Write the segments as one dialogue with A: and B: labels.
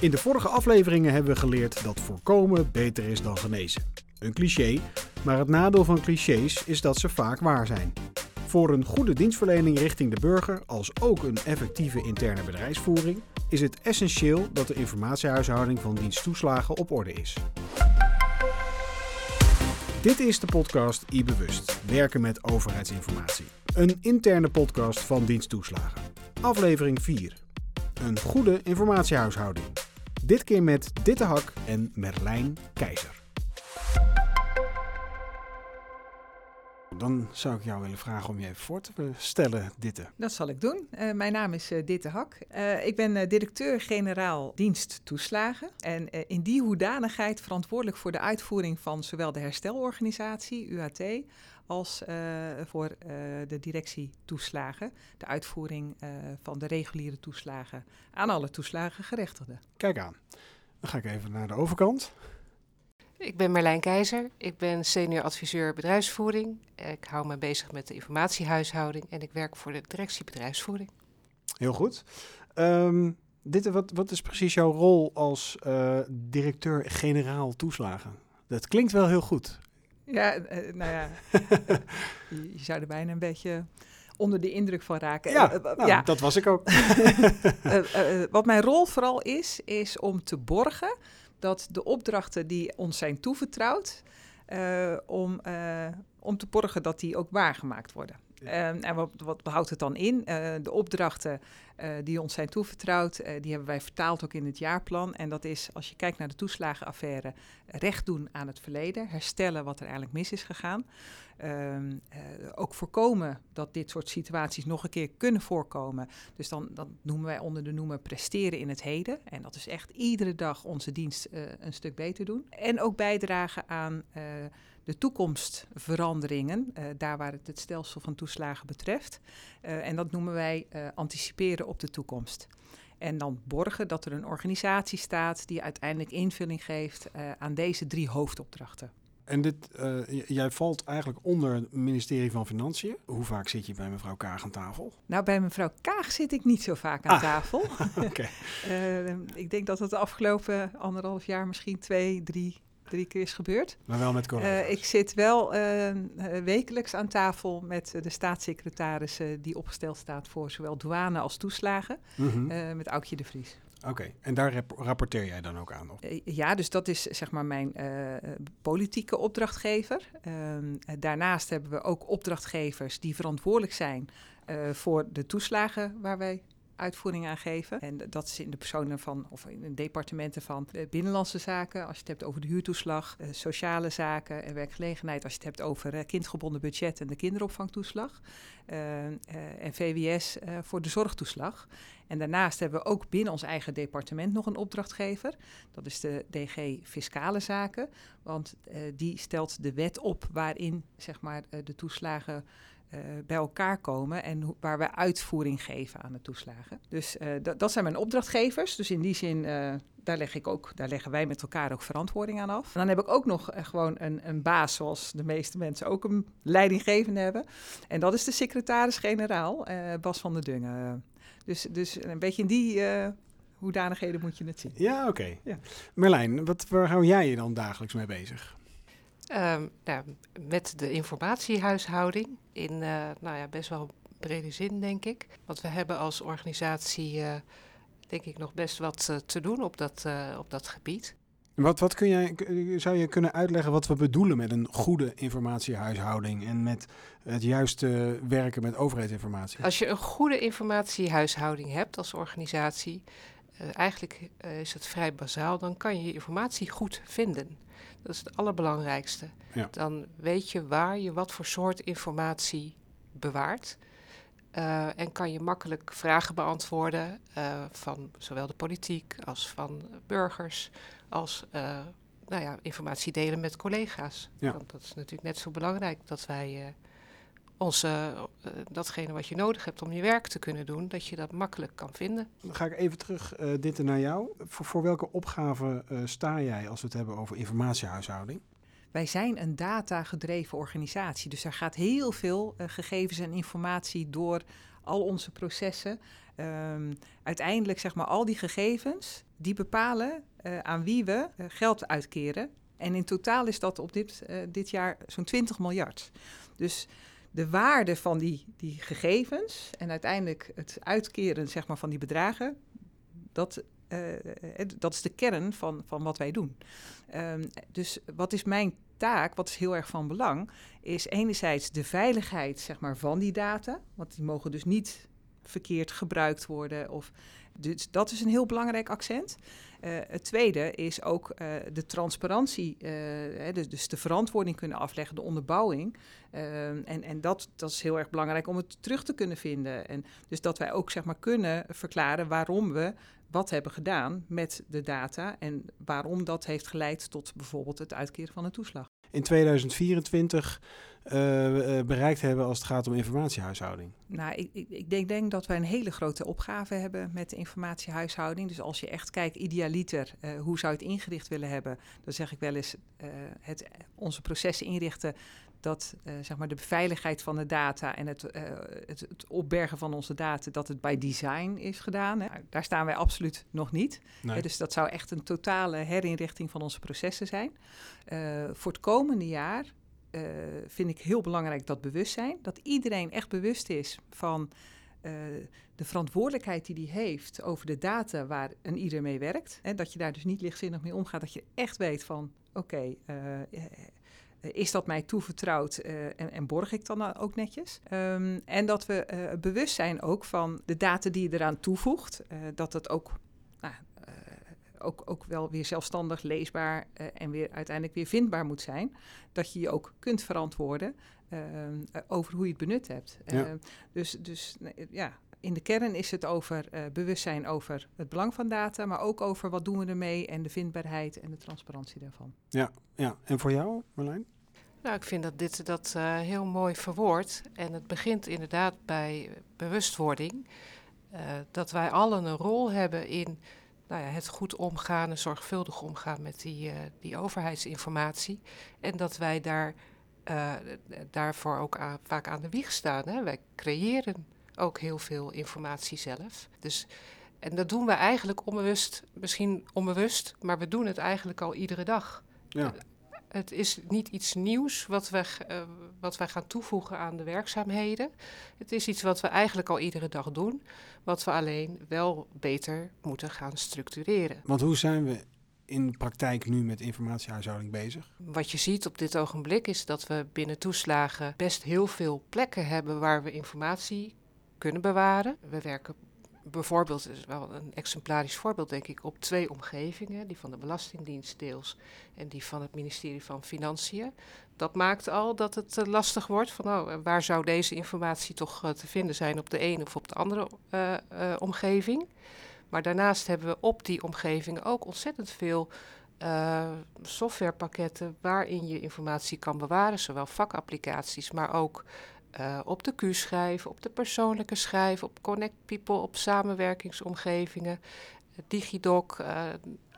A: In de vorige afleveringen hebben we geleerd dat voorkomen beter is dan genezen. Een cliché, maar het nadeel van clichés is dat ze vaak waar zijn. Voor een goede dienstverlening richting de burger, als ook een effectieve interne bedrijfsvoering, is het essentieel dat de informatiehuishouding van diensttoeslagen op orde is. Dit is de podcast iBewust, werken met overheidsinformatie. Een interne podcast van diensttoeslagen. Aflevering 4. Een goede informatiehuishouding. Dit keer met Ditte Hak en Merlijn Keizer. Dan zou ik jou willen vragen om je even voor te stellen, Ditte.
B: Dat zal ik doen. Uh, mijn naam is uh, Ditte Hak. Uh, ik ben directeur-generaal dienst toeslagen. En in die hoedanigheid verantwoordelijk voor de uitvoering van zowel de herstelorganisatie, UAT, als voor de directie toeslagen. De uitvoering van de reguliere toeslagen aan alle toeslagengerechtigden.
A: Kijk aan. Dan ga ik even naar de overkant.
C: Ik ben Marlijn Keizer. Ik ben senior adviseur bedrijfsvoering. Ik hou me bezig met de informatiehuishouding en ik werk voor de directie bedrijfsvoering.
A: Heel goed. Um, dit, wat, wat is precies jouw rol als uh, directeur-generaal toeslagen? Dat klinkt wel heel goed.
B: Ja, uh, nou ja, je, je zou er bijna een beetje onder de indruk van raken.
A: Ja, uh, nou, ja. dat was ik ook.
B: wat mijn rol vooral is, is om te borgen dat de opdrachten die ons zijn toevertrouwd, uh, om, uh, om te borgen dat die ook waargemaakt worden. Um, en wat, wat, houdt het dan in? Uh, de opdrachten die ons zijn toevertrouwd, die hebben wij vertaald ook in het jaarplan. En dat is, als je kijkt naar de toeslagenaffaire, recht doen aan het verleden, herstellen wat er eigenlijk mis is gegaan. Uh, ook voorkomen dat dit soort situaties nog een keer kunnen voorkomen. Dus dan, dan noemen wij onder de noemer presteren in het heden. En dat is echt iedere dag onze dienst een stuk beter doen. En ook bijdragen aan de toekomstveranderingen, daar waar het het stelsel van toeslagen betreft. en dat noemen wij anticiperen op de toekomst. En dan borgen dat er een organisatie staat die uiteindelijk invulling geeft aan deze drie hoofdopdrachten.
A: En dit, uh, jij valt eigenlijk onder het ministerie van Financiën. Hoe vaak zit je bij mevrouw Kaag aan tafel?
B: Nou, bij mevrouw Kaag zit ik niet zo vaak aan ah. tafel.
A: okay.
B: uh, ik denk dat het de afgelopen anderhalf jaar misschien twee, drie, drie keer is gebeurd.
A: Maar wel met corona.
B: Uh, ik zit wel wekelijks aan tafel met de staatssecretaris die opgesteld staat voor zowel douane als toeslagen. Mm -hmm. met Aukje de Vries.
A: Oké, okay. en daar rap rapporteer jij dan ook aan? Of?
B: Ja, dus dat is zeg maar mijn politieke opdrachtgever. Uh, daarnaast hebben we ook opdrachtgevers die verantwoordelijk zijn voor de toeslagen waar wij uitvoering aan geven. En dat is in de personen van, of in de departementen van de binnenlandse zaken, als je het hebt over de huurtoeslag, uh, sociale zaken en werkgelegenheid, als je het hebt over uh, kindgebonden budget en de kinderopvangtoeslag. En VWS voor de zorgtoeslag. En daarnaast hebben we ook binnen ons eigen departement nog een opdrachtgever. Dat is de DG Fiscale Zaken. Want die stelt de wet op waarin zeg maar, de toeslagen uh, bij elkaar komen en waar we uitvoering geven aan de toeslagen. Dus uh, dat zijn mijn opdrachtgevers. Dus in die zin, uh, daar, leg ik ook, daar leggen wij met elkaar ook verantwoording aan af. En dan heb ik ook nog gewoon een, een baas, zoals de meeste mensen ook een leidinggevende hebben. En dat is de secretaris-generaal, Bas van der Dungen. Dus, dus een beetje in die hoedanigheden moet je het zien.
A: Ja, oké. Okay. Ja. Merlijn, wat, waar hou jij je dan dagelijks mee bezig?
C: Um, nou, met de informatiehuishouding in uh, nou ja, best wel brede zin, denk ik. Want we hebben als organisatie, uh, denk ik, nog best wat uh, te doen op dat, op dat gebied.
A: Wat, wat kun jij, zou je kunnen uitleggen wat we bedoelen met een goede informatiehuishouding en met het juiste werken met overheidsinformatie?
C: Als je een goede informatiehuishouding hebt als organisatie, eigenlijk is het vrij bazaal, dan kan je je informatie goed vinden. Dat is het allerbelangrijkste. Ja. Dan weet je waar je wat voor soort informatie bewaart. Uh, en kan je makkelijk vragen beantwoorden uh, van zowel de politiek als van burgers, als uh, nou ja, informatie delen met collega's. Ja. Want dat is natuurlijk net zo belangrijk dat wij onze, uh, datgene wat je nodig hebt om je werk te kunnen doen, dat je dat makkelijk kan vinden.
A: Dan ga ik even terug, uh, dit naar jou. Voor, voor welke opgave uh, sta jij als we het hebben over informatiehuishouding?
B: Wij zijn een data-gedreven organisatie, dus er gaat heel veel gegevens en informatie door al onze processen. Ehm, uiteindelijk, zeg maar, al die gegevens, die bepalen aan wie we geld uitkeren. En in totaal is dat op dit, dit jaar zo'n 20 miljard. Dus de waarde van die, die gegevens en uiteindelijk het uitkeren zeg maar, van die bedragen, dat, uh, dat is de kern van, van wat wij doen. Um, dus wat is mijn taak, wat is heel erg van belang, is enerzijds de veiligheid zeg maar, van die data, want die mogen dus niet verkeerd gebruikt worden. Of, dus dat is een heel belangrijk accent. Uh, het tweede is ook uh, de transparantie, uh, dus, dus, de verantwoording kunnen afleggen, de onderbouwing. en en dat, dat is heel erg belangrijk om het terug te kunnen vinden. En dus dat wij ook zeg maar, kunnen verklaren waarom we wat hebben gedaan met de data en waarom dat heeft geleid tot bijvoorbeeld het uitkeren van een toeslag.
A: In 2024 uh, bereikt hebben als het gaat om informatiehuishouding?
B: Nou, ik, ik, denk, denk, dat wij een hele grote opgave hebben met de informatiehuishouding. Dus als je echt kijkt, idealiter, uh, hoe zou je het ingericht willen hebben? Dan zeg ik wel eens, het, onze processen inrichten dat zeg maar de veiligheid van de data en het, het, het, opbergen van onze data, dat het bij design is gedaan. Hè. Daar staan wij absoluut nog niet. Nee. dus dat zou echt een totale herinrichting van onze processen zijn. voor het komende jaar vind ik heel belangrijk dat bewustzijn. Dat iedereen echt bewust is van de verantwoordelijkheid die hij heeft over de data waar een ieder mee werkt. En dat je daar dus niet lichtzinnig mee omgaat. Dat je echt weet van oké, okay, uh, is dat mij toevertrouwd en, en, borg ik dan ook netjes? Um, en dat we bewust zijn ook van de data die je eraan toevoegt. dat het ook nou, ook, ook wel weer zelfstandig leesbaar uh, en weer uiteindelijk weer vindbaar moet zijn. Dat je je ook kunt verantwoorden uh, over hoe je het benut hebt. Ja. Uh, dus dus ja, in de kern is het over bewustzijn over het belang van data, maar ook over wat doen we ermee en de vindbaarheid en de transparantie daarvan.
A: Ja, ja. en voor jou, Marlijn?
C: Nou, ik vind dat dit dat heel mooi verwoordt. En het begint inderdaad bij bewustwording. dat wij allen een rol hebben in nou ja, het goed omgaan en zorgvuldig omgaan met die, uh, die overheidsinformatie. En dat wij daar, daarvoor ook aan, vaak aan de wieg staan. Hè. Wij creëren ook heel veel informatie zelf. Dus, en dat doen we eigenlijk onbewust, misschien onbewust, maar we doen het eigenlijk al iedere dag. Ja. Het is niet iets nieuws wat wij, uh, wat wij gaan toevoegen aan de werkzaamheden. Het is iets wat we eigenlijk al iedere dag doen, wat we alleen wel beter moeten gaan structureren.
A: Want hoe zijn we in de praktijk nu met informatiehuishouding bezig?
C: Wat je ziet op dit ogenblik is dat we binnen toeslagen best heel veel plekken hebben waar we informatie kunnen bewaren. We werken bijvoorbeeld, is wel een exemplarisch voorbeeld denk ik, op twee omgevingen. Die van de Belastingdienst deels en die van het ministerie van Financiën. Dat maakt al dat het uh, lastig wordt van oh, waar zou deze informatie toch uh, te vinden zijn op de ene of op de andere omgeving. Maar daarnaast hebben we op die omgevingen ook ontzettend veel softwarepakketten waarin je informatie kan bewaren, zowel vakapplicaties, maar ook uh, op de Q-schijf, op de persoonlijke schijf, op Connect People, op samenwerkingsomgevingen, DigiDoc. Uh,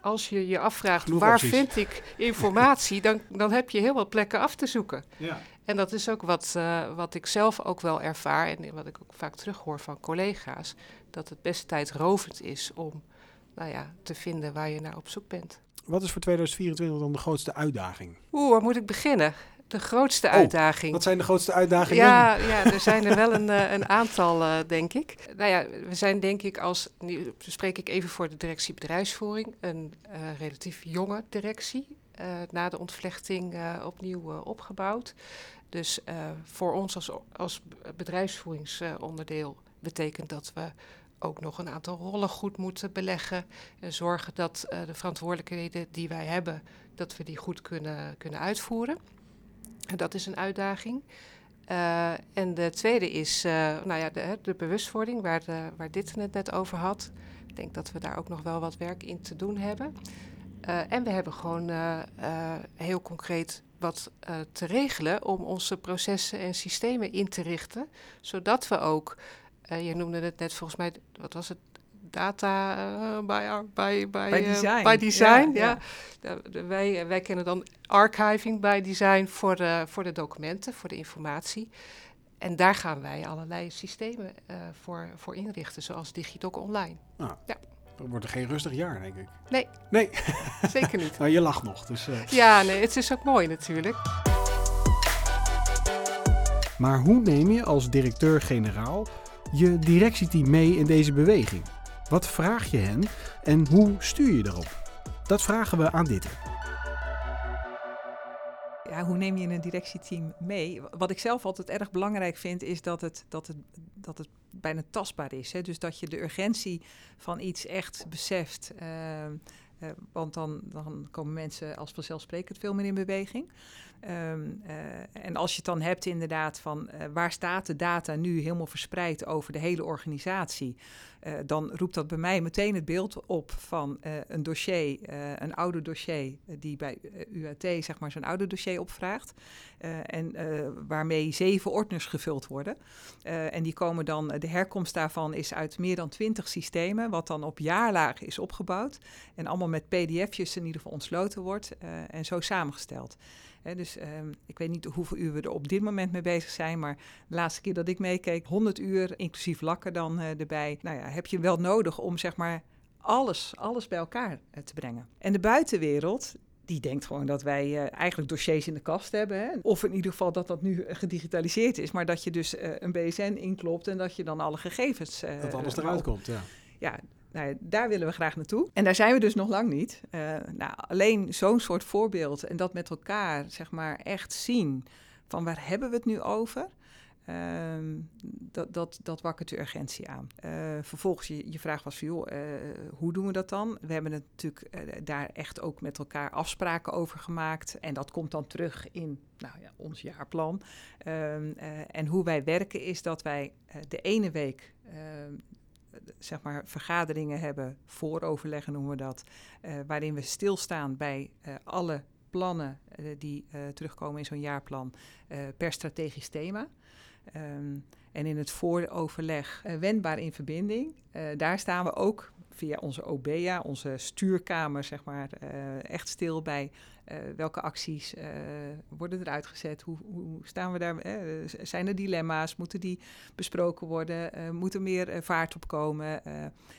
C: als je je afvraagt Genoeg waar opties. vind ik informatie, dan, dan heb je heel wat plekken af te zoeken. Ja. En dat is ook wat, uh, wat ik zelf ook wel ervaar en wat ik ook vaak terughoor van collega's, dat het best tijdrovend is om nou ja, te vinden waar je naar op zoek bent.
A: Wat is voor 2024 dan de grootste uitdaging?
C: Oeh, waar moet ik beginnen? De grootste oh, uitdaging.
A: Wat zijn de grootste uitdagingen?
C: Ja, ja er zijn er wel een, uh, een aantal, uh, denk ik. Nou ja, we zijn denk ik als, nu spreek ik even voor de directie bedrijfsvoering, een uh, relatief jonge directie. na de ontvlechting opnieuw opgebouwd. Dus voor ons als, als bedrijfsvoeringsonderdeel betekent dat we ook nog een aantal rollen goed moeten beleggen. En zorgen dat de verantwoordelijkheden die wij hebben, dat we die goed kunnen, kunnen uitvoeren. Dat is een uitdaging. Uh, en de tweede is uh, nou ja, de, de bewustwording, waar, de, waar dit het net over had. Ik denk dat we daar ook nog wel wat werk in te doen hebben. En we hebben gewoon heel concreet wat te regelen om onze processen en systemen in te richten, zodat we ook, je noemde het net volgens mij, wat was het, data uh, bij, bij, bij,
B: bij design.
C: By design ja, ja. wij, wij kennen dan archiving bij design voor de, voor de documenten, voor de informatie. En daar gaan wij allerlei systemen voor, voor inrichten, zoals Digidoc Online.
A: Ah. Ja. Dan wordt er geen rustig jaar, denk ik.
C: Nee.
A: Nee.
C: Zeker niet.
A: nou, je lacht nog. Dus,
C: Ja, nee, het is ook mooi natuurlijk.
A: Maar hoe neem je als directeur-generaal je directieteam mee in deze beweging? Wat vraag je hen en hoe stuur je erop? Dat vragen we aan dit.
B: Ja, hoe neem je een directieteam mee? Wat ik zelf altijd erg belangrijk vind, is dat het, dat het, dat het bijna tastbaar is. Hè? Dus dat je de urgentie van iets echt beseft. Uh, uh, want dan, dan komen mensen als vanzelfsprekend veel meer in beweging. Um, uh, en als je het dan hebt inderdaad van uh, waar staat de data nu helemaal verspreid over de hele organisatie, uh, dan roept dat bij mij meteen het beeld op van een dossier, een oude dossier die bij UAT zeg maar zo'n oude dossier opvraagt en waarmee zeven ordners gevuld worden. en die komen dan, de herkomst daarvan is uit meer dan twintig systemen, wat dan op jaarlagen is opgebouwd en allemaal met pdf'jes in ieder geval ontsloten wordt en zo samengesteld dus um, ik weet niet hoeveel uur we er op dit moment mee bezig zijn, maar de laatste keer dat ik meekeek, 100 uur, inclusief lakken dan uh, erbij. Nou ja, heb je wel nodig om zeg maar alles, alles bij elkaar uh, te brengen. En de buitenwereld, die denkt gewoon dat wij uh, eigenlijk dossiers in de kast hebben. Hè? Of in ieder geval dat dat nu gedigitaliseerd is, maar dat je dus een BSN inklopt en dat je dan alle gegevens.
A: dat alles eruit komt, ja.
B: Ja, nou, daar willen we graag naartoe. En daar zijn we dus nog lang niet. Uh, nou, alleen zo'n soort voorbeeld en dat met elkaar, zeg maar, echt zien van waar hebben we het nu over? Uh, dat, dat, dat wakkert de urgentie aan. Uh, vervolgens, je, je vraag was van, joh, uh, hoe doen we dat dan? We hebben natuurlijk daar echt ook met elkaar afspraken over gemaakt. En dat komt dan terug in nou ja, ons jaarplan. Ehm, en hoe wij werken is dat wij de ene week ehm, zeg maar, vergaderingen hebben, vooroverleggen noemen we dat, uh, waarin we stilstaan bij uh, alle plannen uh, die terugkomen in zo'n jaarplan per strategisch thema. Um, en in het vooroverleg wendbaar in verbinding, daar staan we ook via onze OBEA, onze stuurkamer, zeg maar, echt stil bij welke acties uh, worden eruit gezet? Hoe, hoe staan we daar? Uh, zijn er dilemma's? Moeten die besproken worden? moet er meer vaart op komen?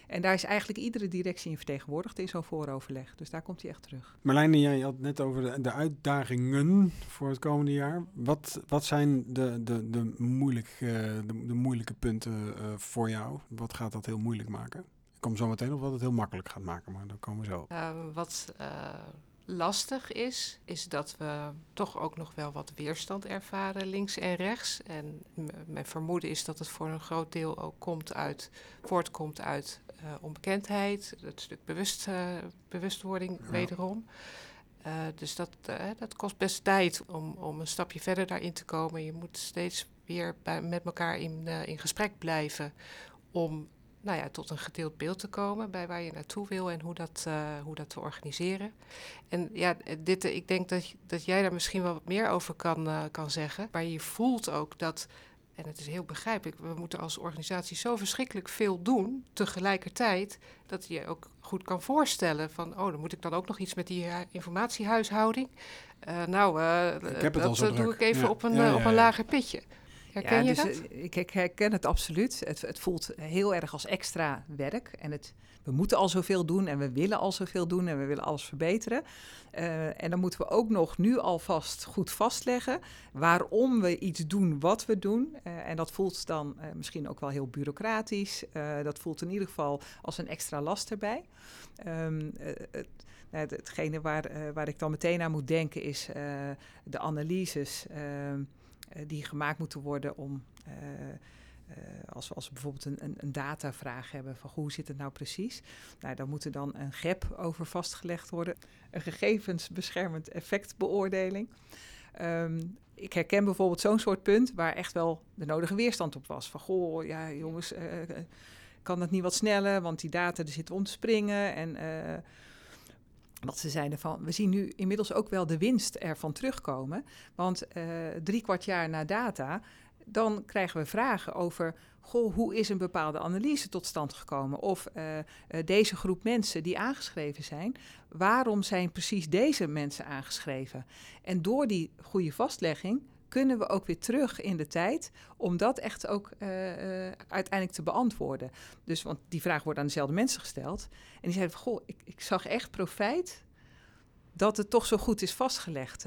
B: en daar is eigenlijk iedere directie in vertegenwoordigd in zo'n vooroverleg. Dus daar komt hij echt terug.
A: Marlijn, jij had net over de, de, uitdagingen voor het komende jaar. Wat, wat zijn de, de, de, moeilijk, de, de moeilijke punten voor jou? Wat gaat dat heel moeilijk maken? Ik kom zo meteen op wat het heel makkelijk gaat maken, maar dan komen we zo.
C: wat lastig is, is dat we toch ook nog wel wat weerstand ervaren links en rechts. En mijn vermoeden is dat het voor een groot deel ook komt uit, voortkomt uit uh, onbekendheid, het stuk bewust, uh, bewustwording ja. wederom. Uh, dus dat, dat kost best tijd om, om een stapje verder daarin te komen. Je moet steeds weer bij, met elkaar in, in gesprek blijven om nou ja, tot een gedeeld beeld te komen bij waar je naartoe wil en hoe dat, uh, hoe dat te organiseren. En ja, dit, ik denk dat, dat jij daar misschien wel wat meer over kan, uh, kan zeggen. Maar je voelt ook dat, en het is heel begrijpelijk, we moeten als organisatie zo verschrikkelijk veel doen tegelijkertijd, dat je ook goed kan voorstellen van, oh, dan moet ik dan ook nog iets met die informatiehuishouding. Uh, nou,
A: ik
C: dat doe ik even
A: ja.
C: op, een,
A: ja, ja,
C: op een lager pitje. Herken
B: ja,
C: je
B: dus,
C: dat?
B: Ik, ik, herken het absoluut. Het, het, voelt heel erg als extra werk. En het, we moeten al zoveel doen en we willen al zoveel doen en we willen alles verbeteren. Uh, en dan moeten we ook nog nu alvast goed vastleggen waarom we iets doen wat we doen. Uh, en dat voelt dan uh, misschien ook wel heel bureaucratisch. dat voelt in ieder geval als een extra last erbij. Um, het, het, hetgene waar, waar ik dan meteen aan moet denken is de analyses. Ehm, die gemaakt moeten worden om. Uh, uh, als, we, als bijvoorbeeld een, een, een, datavraag hebben van hoe zit het nou precies, nou, dan moet er dan een gap over vastgelegd worden. Een gegevensbeschermend effectbeoordeling. Um, ik herken bijvoorbeeld zo'n soort punt waar echt wel de nodige weerstand op was. Van goh, ja jongens, kan dat niet wat sneller, want die data zitten om te springen en wat ze zeiden van, we zien nu inmiddels ook wel de winst ervan terugkomen. Want uh, drie kwart jaar na data, dan krijgen we vragen over, goh, hoe is een bepaalde analyse tot stand gekomen? Of uh, uh, deze groep mensen die aangeschreven zijn, waarom zijn precies deze mensen aangeschreven? En door die goede vastlegging kunnen we ook weer terug in de tijd om dat echt ook uiteindelijk te beantwoorden. Dus, want die vraag wordt aan dezelfde mensen gesteld. En die zeiden van, goh, ik, ik zag echt profijt dat het toch zo goed is vastgelegd.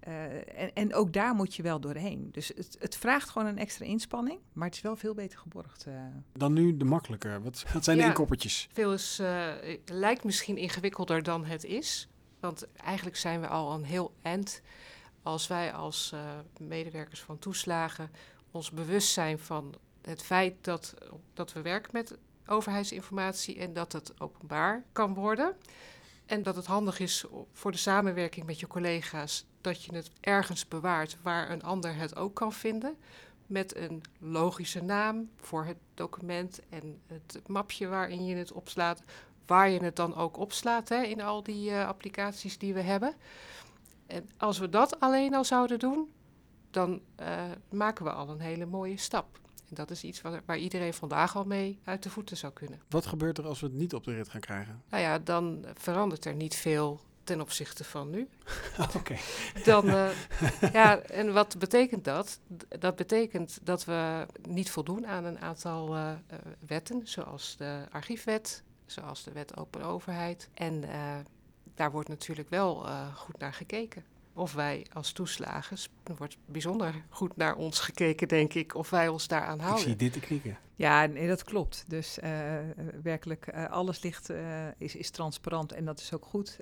B: Eh, en, en, ook daar moet je wel doorheen. Dus het, het, vraagt gewoon een extra inspanning, maar het is wel veel beter geborgd. Uh.
A: Dan nu de makkelijke. Wat, wat zijn de inkoppertjes?
C: Veel is, uh, lijkt misschien ingewikkelder dan het is. Want eigenlijk zijn we al een heel eind als wij als medewerkers van toeslagen ons bewust zijn van het feit dat, dat we werken met overheidsinformatie en dat het openbaar kan worden. En dat het handig is voor de samenwerking met je collega's dat je het ergens bewaart waar een ander het ook kan vinden. Met een logische naam voor het document en het mapje waarin je het opslaat. Waar je het dan ook opslaat hè, in al die uh, applicaties die we hebben. En als we dat alleen al zouden doen, dan uh, maken we al een hele mooie stap. En dat is iets waar, waar, iedereen vandaag al mee uit de voeten zou kunnen.
A: Wat gebeurt er als we het niet op de rit gaan krijgen?
C: Nou ja, dan verandert er niet veel ten opzichte van nu.
A: Oké.
C: Dan, uh, ja, en wat betekent dat? Dat betekent dat we niet voldoen aan een aantal uh, wetten, zoals de archiefwet, zoals de wet open overheid. En daar wordt natuurlijk wel goed naar gekeken of wij als toeslagers, er wordt bijzonder goed naar ons gekeken, denk ik, of wij ons daaraan houden.
A: Ik zie dit te knikken.
B: Ja, nee, dat klopt. Dus uh, werkelijk, uh, alles ligt, uh, is, is transparant en dat is ook goed.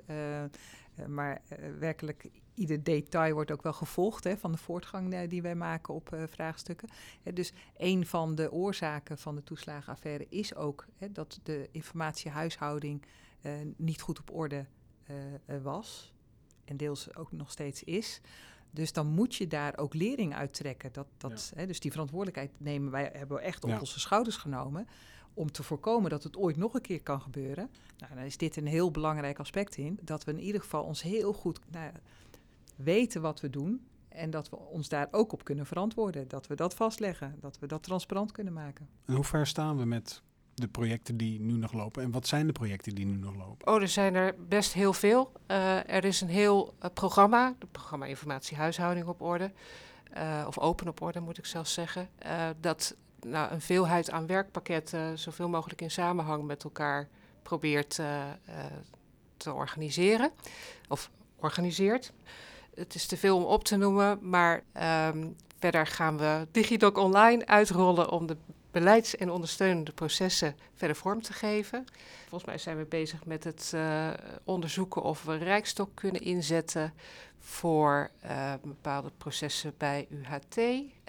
B: maar werkelijk, ieder detail wordt ook wel gevolgd hè, van de voortgang die wij maken op vraagstukken. dus een van de oorzaken van de toeslagenaffaire is ook hè, dat de informatiehuishouding niet goed op orde was en deels ook nog steeds is. Dus dan moet je daar ook lering uit trekken. Dat, dat, hè, dus die verantwoordelijkheid nemen wij, hebben we echt op onze schouders genomen. Om te voorkomen dat het ooit nog een keer kan gebeuren. Nou, dan is dit een heel belangrijk aspect in. Dat we in ieder geval ons heel goed nou, weten wat we doen. En dat we ons daar ook op kunnen verantwoorden. Dat we dat vastleggen. Dat we dat transparant kunnen maken.
A: En hoe ver staan we met de projecten die nu nog lopen? En wat zijn de projecten die nu nog lopen?
C: Oh, er zijn er best heel veel. Uh, er is een heel uh, programma, het programma Informatie Huishouding op orde, uh, of open op orde moet ik zelfs zeggen, dat nou, een veelheid aan werkpakketten zoveel mogelijk in samenhang met elkaar probeert te organiseren, of organiseert. Het is te veel om op te noemen, maar um, verder gaan we DigiDoc Online uitrollen om de beleids- en ondersteunende processen verder vorm te geven. Volgens mij zijn we bezig met het uh, onderzoeken of we Rijkstok kunnen inzetten voor uh, bepaalde processen bij UHT.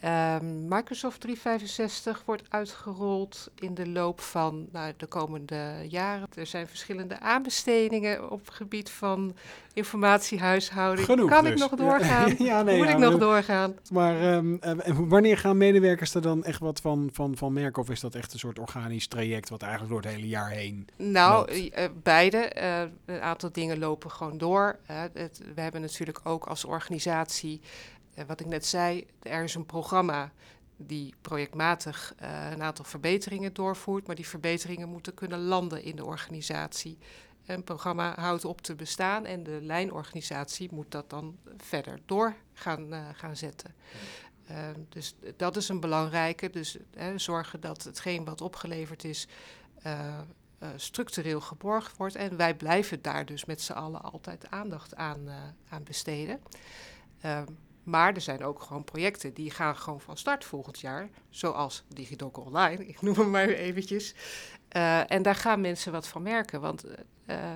C: Um, Microsoft 365 wordt uitgerold in de loop van nou, de komende jaren. Er zijn verschillende aanbestedingen op het gebied van informatiehuishouding.
A: Genoeg
C: kan
A: dus.
C: ik nog doorgaan?
A: ja, nee,
C: Moet
A: ja,
C: ik nog doorgaan?
A: Maar um, wanneer gaan medewerkers er dan echt wat van, van, van merken? Of is dat echt een soort organisch traject wat eigenlijk door het hele jaar heen
C: Nou, uh, beide. Een aantal dingen lopen gewoon door. Het, we hebben natuurlijk ook als organisatie uh, wat ik net zei, er is een programma die projectmatig uh, een aantal verbeteringen doorvoert, maar die verbeteringen moeten kunnen landen in de organisatie. Een programma houdt op te bestaan en de lijnorganisatie moet dat dan verder door gaan, uh, gaan zetten. Uh, dus dat is een belangrijke. Dus zorgen dat hetgeen wat opgeleverd is structureel geborgd wordt. En wij blijven daar dus met z'n allen altijd aandacht aan, aan besteden. Ehm, maar er zijn ook gewoon projecten die gaan gewoon van start volgend jaar. Zoals DigiDoc Online, ik noem hem maar eventjes. Uh, en daar gaan mensen wat van merken. Want uh,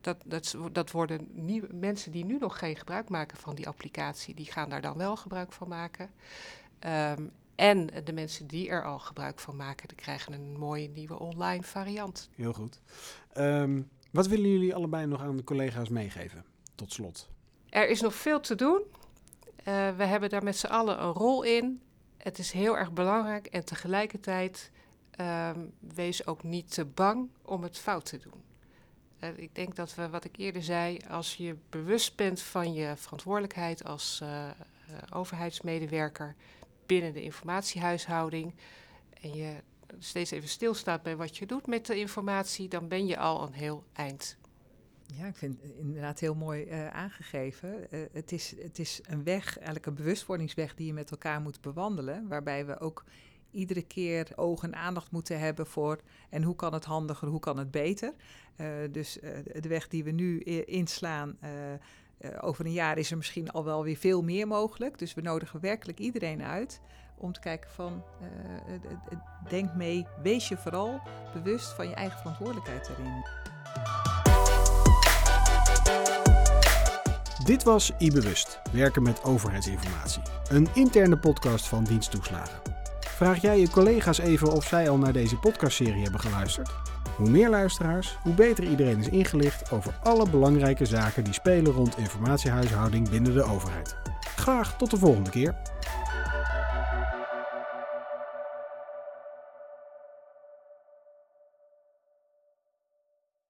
C: dat, dat, dat worden nieuwe mensen die nu nog geen gebruik maken van die applicatie. Die gaan daar dan wel gebruik van maken. Um, en de mensen die er al gebruik van maken, die krijgen een mooie nieuwe online variant.
A: Heel goed. Um, wat willen jullie allebei nog aan de collega's meegeven? Tot slot.
C: Er is nog veel te doen. Uh, we hebben daar met z'n allen een rol in. Het is heel erg belangrijk en tegelijkertijd uh, wees ook niet te bang om het fout te doen. Uh, ik denk dat we, wat ik eerder zei, als je bewust bent van je verantwoordelijkheid als uh, overheidsmedewerker binnen de informatiehuishouding en je steeds even stilstaat bij wat je doet met de informatie, dan ben je al een heel eind
B: Ja, ik vind het inderdaad heel mooi uh, aangegeven. Uh, het, is, het is een weg, eigenlijk een bewustwordingsweg die je met elkaar moet bewandelen. Waarbij we ook iedere keer oog en aandacht moeten hebben voor en hoe kan het handiger, hoe kan het beter. Uh, dus de weg die we nu inslaan, over een jaar is er misschien al wel weer veel meer mogelijk. Dus we nodigen werkelijk iedereen uit om te kijken van denk mee, wees je vooral bewust van je eigen verantwoordelijkheid erin.
A: Dit was iBewust, werken met overheidsinformatie. Een interne podcast van Diensttoeslagen. Vraag jij je collega's even of zij al naar deze podcastserie hebben geluisterd? Hoe meer luisteraars, hoe beter iedereen is ingelicht over alle belangrijke zaken die spelen rond informatiehuishouding binnen de overheid. Graag tot de volgende keer.